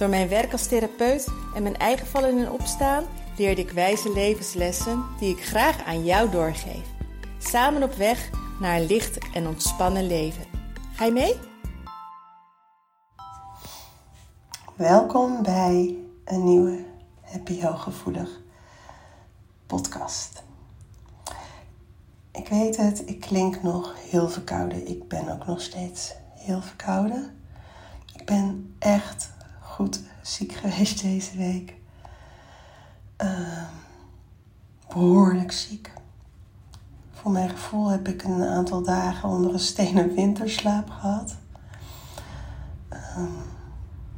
Door mijn werk als therapeut en mijn eigen vallen en opstaan leerde ik wijze levenslessen die ik graag aan jou doorgeef. Samen op weg naar een licht en ontspannen leven. Ga je mee? Welkom bij een nieuwe Happy Hooggevoelig podcast. Ik weet het, ik klink nog heel verkouden. Ik ben ook nog steeds heel verkouden. Ik ben echt ziek geweest deze week. Uh, behoorlijk ziek. Voor mijn gevoel heb ik een aantal dagen onder een stenen winterslaap gehad. Uh,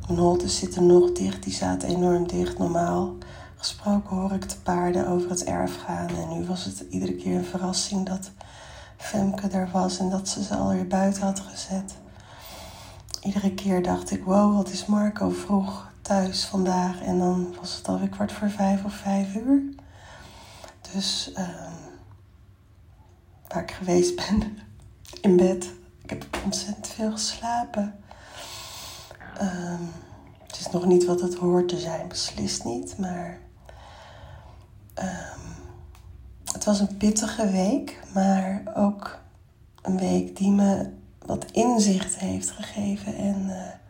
mijn holtes zitten nog dicht, die zaten enorm dicht. Normaal gesproken hoor ik de paarden over het erf gaan. En nu was het iedere keer een verrassing dat Femke er was en dat ze ze alweer buiten had gezet. Iedere keer dacht ik, wow, wat is Marco vroeg vandaag. En dan was het alweer kwart voor vijf of vijf uur. Dus um, waar ik geweest ben, in bed. Ik heb ontzettend veel geslapen. Um, het is nog niet wat het hoort te zijn, beslist niet. Maar um, het was een pittige week, maar ook een week die me wat inzicht heeft gegeven. En waar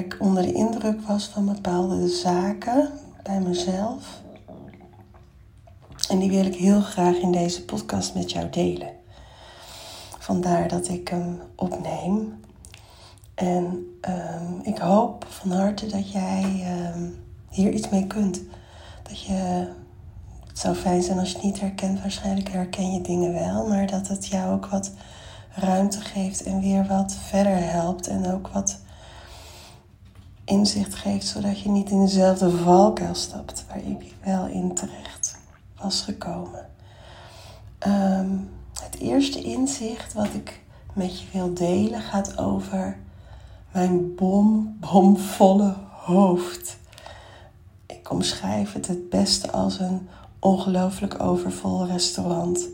ik onder de indruk was van bepaalde zaken bij mezelf. En die wil ik heel graag in deze podcast met jou delen. Vandaar dat ik hem opneem. En um, ik hoop van harte dat jij um, hier iets mee kunt. Dat je, het zou fijn zijn als je het niet herkent, waarschijnlijk herken je dingen wel, maar dat het jou ook wat ruimte geeft en weer wat verder helpt. En ook wat inzicht geeft, zodat je niet in dezelfde valkuil stapt waar ik wel in terecht was gekomen. Um, het eerste inzicht wat ik met je wil delen gaat over mijn bom, bomvolle hoofd. Ik omschrijf het het beste als een ongelooflijk overvol restaurant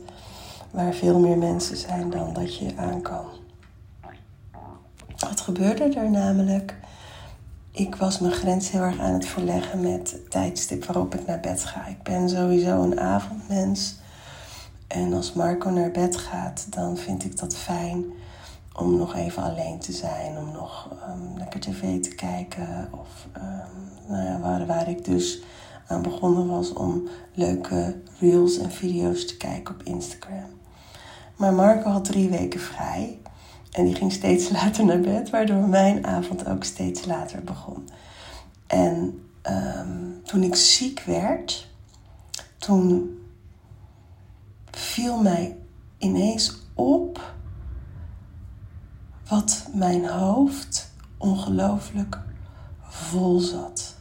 waar veel meer mensen zijn dan dat je aan kan. Wat gebeurde er namelijk? Ik was mijn grens heel erg aan het verleggen met het tijdstip waarop ik naar bed ga. Ik ben sowieso een avondmens. En als Marco naar bed gaat, dan vind ik dat fijn om nog even alleen te zijn. Om nog um, lekker tv te kijken. Of um, nou ja, waar, waar ik dus aan begonnen was om leuke reels en video's te kijken op Instagram. Maar Marco had drie weken vrij. En die ging steeds later naar bed, waardoor mijn avond ook steeds later begon. En um, toen ik ziek werd, toen viel mij ineens op wat mijn hoofd ongelooflijk vol zat.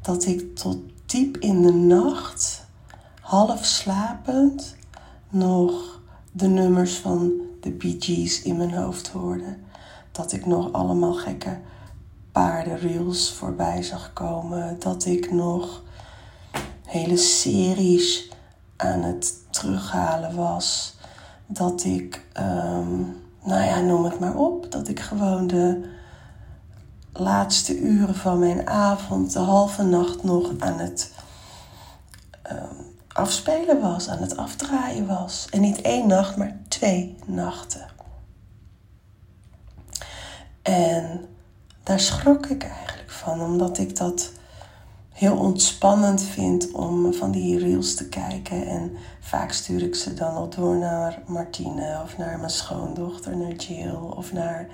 Dat ik tot diep in de nacht, half slapend, nog de nummers van de Bee in mijn hoofd hoorde. Dat ik nog allemaal gekke paardenreels voorbij zag komen. Dat ik nog hele series aan het terughalen was. Dat ik, um, nou ja, noem het maar op. Dat ik gewoon de laatste uren van mijn avond, de halve nacht nog aan het um, afspelen was, aan het afdraaien was. En niet één nacht, maar twee nachten. En daar schrok ik eigenlijk van, omdat ik dat heel ontspannend vind om van die reels te kijken. En vaak stuur ik ze dan al door naar Martine of naar mijn schoondochter, naar Jill of naar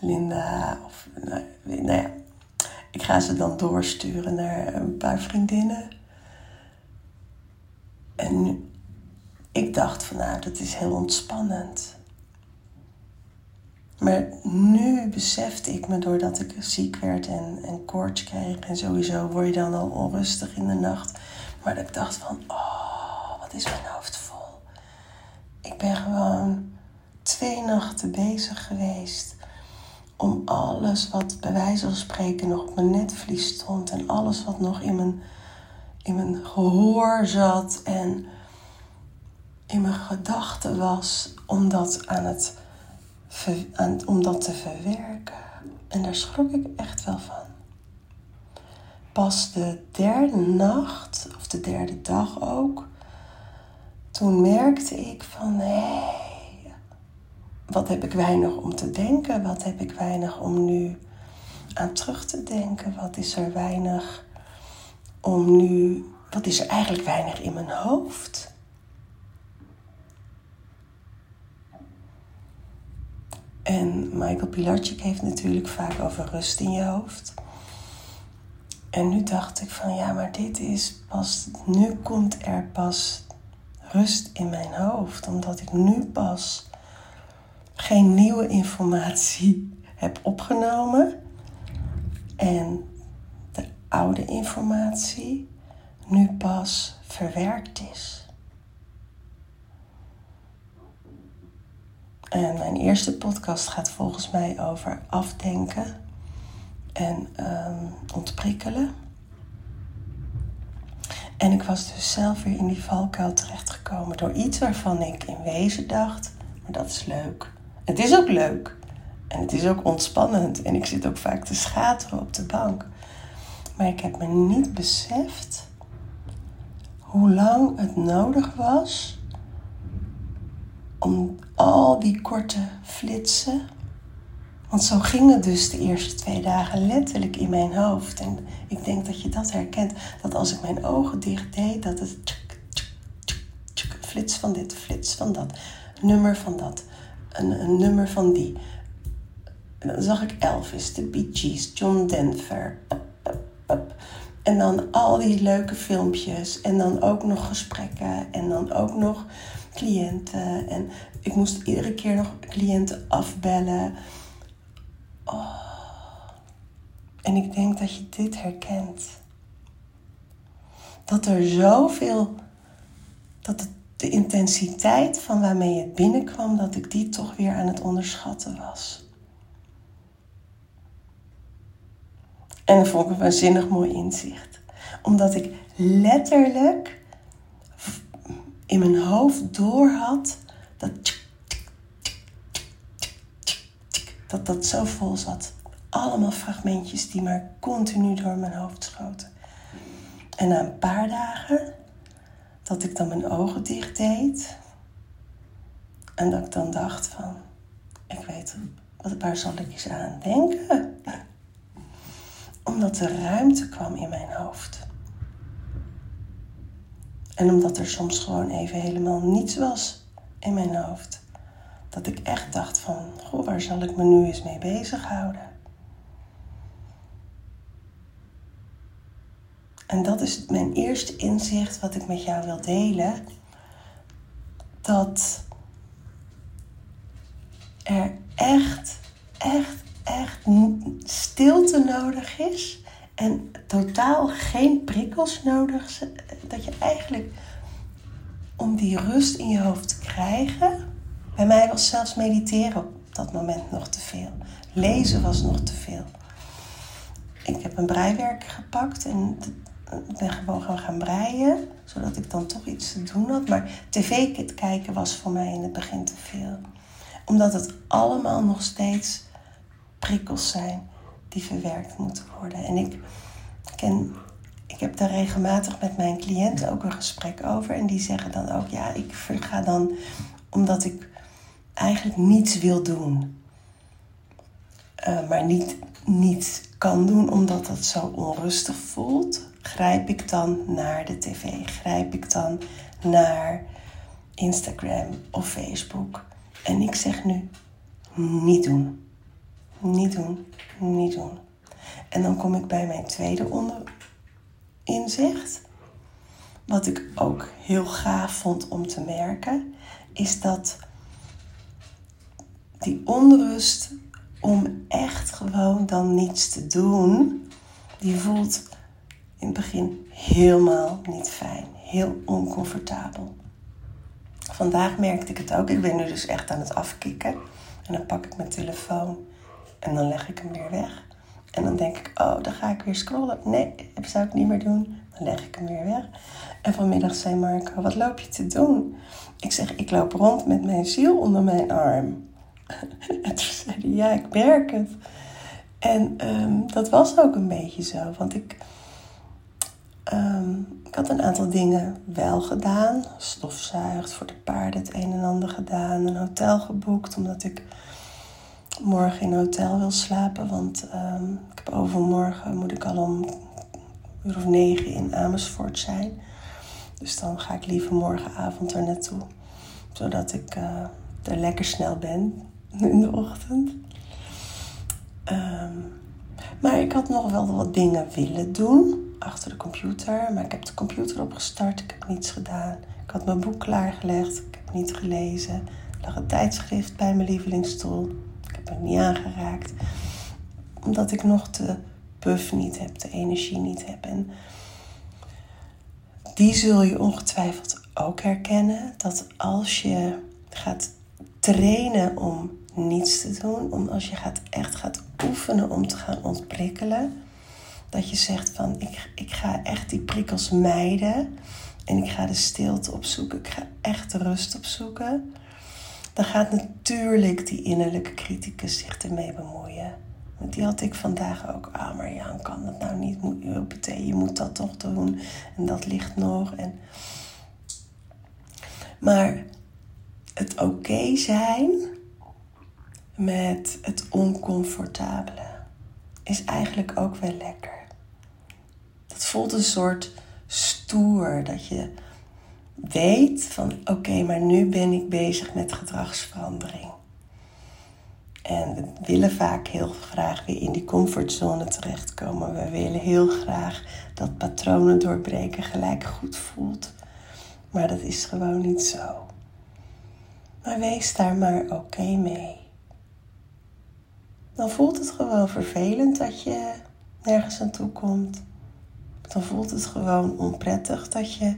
Linda. Of, nou, nou ik ga ze dan doorsturen naar een paar vriendinnen. En ik dacht van nou, dat is heel ontspannend. Maar nu besefte ik me doordat ik ziek werd en, koorts kreeg. En sowieso word je dan al onrustig in de nacht. Maar dat ik dacht van, oh, wat is mijn hoofd vol. Ik ben gewoon twee nachten bezig geweest om alles wat bij wijze van spreken nog op mijn netvlies stond en alles wat nog in mijn, in mijn gehoor zat en in mijn gedachten was, om dat, aan het, om dat te verwerken. En daar schrok ik echt wel van. Pas de derde nacht, of de derde dag ook, toen merkte ik van hé, hey, wat heb ik weinig om te denken? Wat heb ik weinig om nu aan terug te denken? Wat is er weinig om nu, wat is er eigenlijk weinig in mijn hoofd? En Michael Pilarczyk heeft natuurlijk vaak over rust in je hoofd. En nu dacht ik van ja, maar dit is pas, nu komt er pas rust in mijn hoofd, omdat ik nu pas geen nieuwe informatie heb opgenomen en oude informatie nu pas verwerkt is. En mijn eerste podcast gaat volgens mij over afdenken en um, ontprikkelen. En ik was dus zelf weer in die valkuil terechtgekomen door iets waarvan ik in wezen dacht, maar dat is leuk. Het is ook leuk. En het is ook ontspannend. En ik zit ook vaak te schateren op de bank. Maar ik heb me niet beseft hoe lang het nodig was om al die korte flitsen. Want zo ging het dus de eerste twee dagen letterlijk in mijn hoofd. En ik denk dat je dat herkent. Dat als ik mijn ogen dicht deed, dat het flits van dit, flits van dat, nummer van dat, een, nummer van die. Dan zag ik Elvis, de Bee Gees, John Denver. En dan al die leuke filmpjes. En dan ook nog gesprekken. En dan ook nog cliënten. En ik moest iedere keer nog cliënten afbellen. Oh. En ik denk dat je dit herkent. Dat er zoveel. Dat de intensiteit van waarmee het binnenkwam, dat ik die toch weer aan het onderschatten was. En dat vond ik een waanzinnig mooi inzicht. Omdat ik letterlijk in mijn hoofd door had dat dat dat zo vol zat. Allemaal fragmentjes die maar continu door mijn hoofd schoten. En na een paar dagen dat ik dan mijn ogen dicht deed en dat ik dan dacht van, ik weet, waar zal ik eens aan denken? Omdat er ruimte kwam in mijn hoofd. En omdat er soms gewoon even helemaal niets was in mijn hoofd. Dat ik echt dacht van, goh, waar zal ik me nu eens mee bezighouden? En dat is mijn eerste inzicht wat ik met jou wil delen. Dat er echt, echt, echt stilte nodig is. En totaal geen prikkels nodig. Dat je eigenlijk om die rust in je hoofd te krijgen. Bij mij was zelfs mediteren op dat moment nog te veel. Lezen was nog te veel. Ik heb een breiwerk gepakt en ben gewoon gaan breien, zodat ik dan toch iets te doen had. Maar tv kijken was voor mij in het begin te veel. Omdat het allemaal nog steeds prikkels zijn die verwerkt moeten worden. En ik ken ik heb daar regelmatig met mijn cliënten ook een gesprek over. En die zeggen dan ook, ja, ik ga dan omdat ik eigenlijk niets wil doen. Uh, maar niet, niet kan doen omdat dat zo onrustig voelt. Grijp ik dan naar de tv? Grijp ik dan naar Instagram of Facebook? En ik zeg nu, niet doen. Niet doen, niet doen. En dan kom ik bij mijn tweede onder, inzicht. Wat ik ook heel gaaf vond om te merken, is dat die onrust om echt gewoon dan niets te doen, die voelt in het begin helemaal niet fijn. Heel oncomfortabel. Vandaag merkte ik het ook. Ik ben nu dus echt aan het afkicken. En dan pak ik mijn telefoon en dan leg ik hem weer weg. En dan denk ik, oh, dan ga ik weer scrollen. Nee, dat zou ik niet meer doen. Dan leg ik hem weer weg. En vanmiddag zei Marco, wat loop je te doen? Ik zeg, ik loop rond met mijn ziel onder mijn arm. En toen zei hij, ja, ik merk het. En ehm, dat was ook een beetje zo. Want ik, um, ik had een aantal dingen wel gedaan. Stofzuigd, voor de paarden het een en ander gedaan. Een hotel geboekt, omdat ik morgen in een hotel wil slapen. Want um, ik heb overmorgen moet ik al om uur of negen in Amersfoort zijn. Dus dan ga ik liever morgenavond er naartoe. Zodat ik uh, er lekker snel ben in de ochtend. Um, maar ik had nog wel wat dingen willen doen achter de computer. Maar ik heb de computer opgestart. Ik heb niets gedaan. Ik had mijn boek klaargelegd. Ik heb niet gelezen. Er lag een tijdschrift bij mijn lievelingsstoel. Niet aangeraakt. Omdat ik nog de puff niet heb, de energie niet heb. En die zul je ongetwijfeld ook herkennen. Dat als je gaat trainen om niets te doen, om als je gaat, echt gaat oefenen om te gaan ontprikkelen, dat je zegt van ik, ik ga echt die prikkels mijden en ik ga de stilte opzoeken, ik ga echt de rust opzoeken, dan gaat natuurlijk die innerlijke criticus zich ermee bemoeien. Want die had ik vandaag ook. Ah, maar Jan, kan dat nou niet? Moet, je moet dat toch doen. En dat ligt nog. En... Maar het oké zijn met het oncomfortabele is eigenlijk ook wel lekker. Dat voelt een soort stoer dat je weet van oké, maar nu ben ik bezig met gedragsverandering. En we willen vaak heel graag weer in die comfortzone terechtkomen. We willen heel graag dat patronen doorbreken gelijk goed voelt. Maar dat is gewoon niet zo. Maar wees daar maar oké mee. Dan voelt het gewoon vervelend dat je nergens aan toe komt. Dan voelt het gewoon onprettig dat je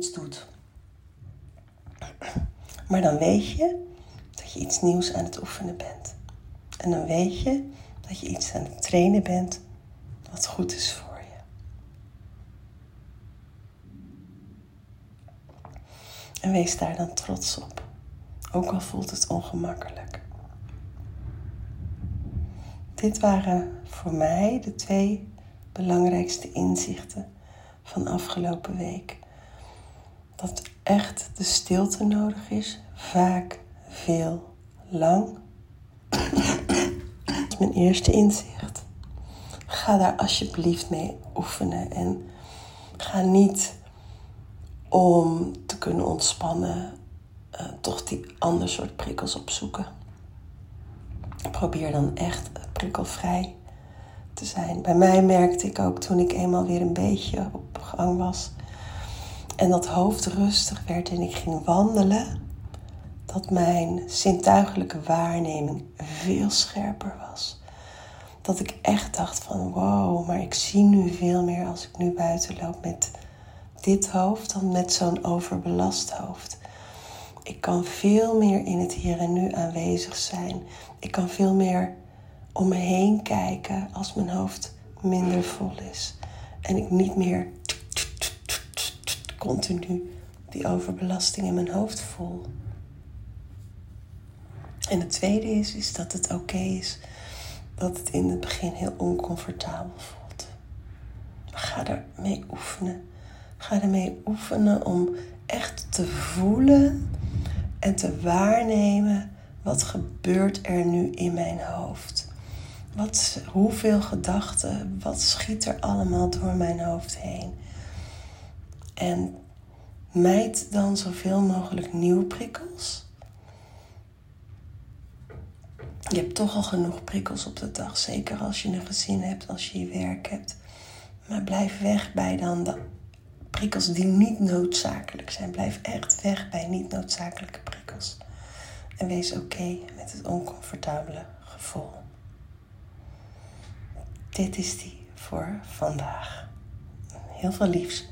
doet. Maar dan weet je dat je iets nieuws aan het oefenen bent. En dan weet je dat je iets aan het trainen bent wat goed is voor je. En wees daar dan trots op, ook al voelt het ongemakkelijk. Dit waren voor mij de twee belangrijkste inzichten van afgelopen week. Dat echt de stilte nodig is, vaak veel lang. Dat is mijn eerste inzicht. Ga daar alsjeblieft mee oefenen en ga niet om te kunnen ontspannen, uh, toch die ander soort prikkels opzoeken. Probeer dan echt prikkelvrij te zijn. Bij mij merkte ik ook toen ik eenmaal weer een beetje op gang was en dat hoofd rustig werd en ik ging wandelen, dat mijn zintuigelijke waarneming veel scherper was. Dat ik echt dacht van wow, maar ik zie nu veel meer als ik nu buiten loop met dit hoofd dan met zo'n overbelast hoofd. Ik kan veel meer in het hier en nu aanwezig zijn. Ik kan veel meer om me heen kijken als mijn hoofd minder vol is. En ik niet meer continu die overbelasting in mijn hoofd voel. En het tweede is, is dat het oké is dat het in het begin heel oncomfortabel voelt. Ga ermee oefenen. Ga ermee oefenen om echt te voelen en te waarnemen wat gebeurt er nu in mijn hoofd. Wat, hoeveel gedachten, wat schiet er allemaal door mijn hoofd heen? En mijt dan zoveel mogelijk nieuwe prikkels. Je hebt toch al genoeg prikkels op de dag, zeker als je een gezin hebt, als je je werk hebt. Maar blijf weg bij dan de prikkels die niet noodzakelijk zijn. Blijf echt weg bij niet noodzakelijke prikkels. En wees oké met het oncomfortabele gevoel. Dit is die voor vandaag. Heel veel liefs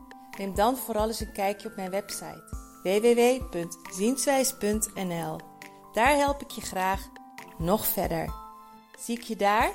Neem dan vooral eens een kijkje op mijn website www.zienswijs.nl. Daar help ik je graag nog verder. Zie ik je daar?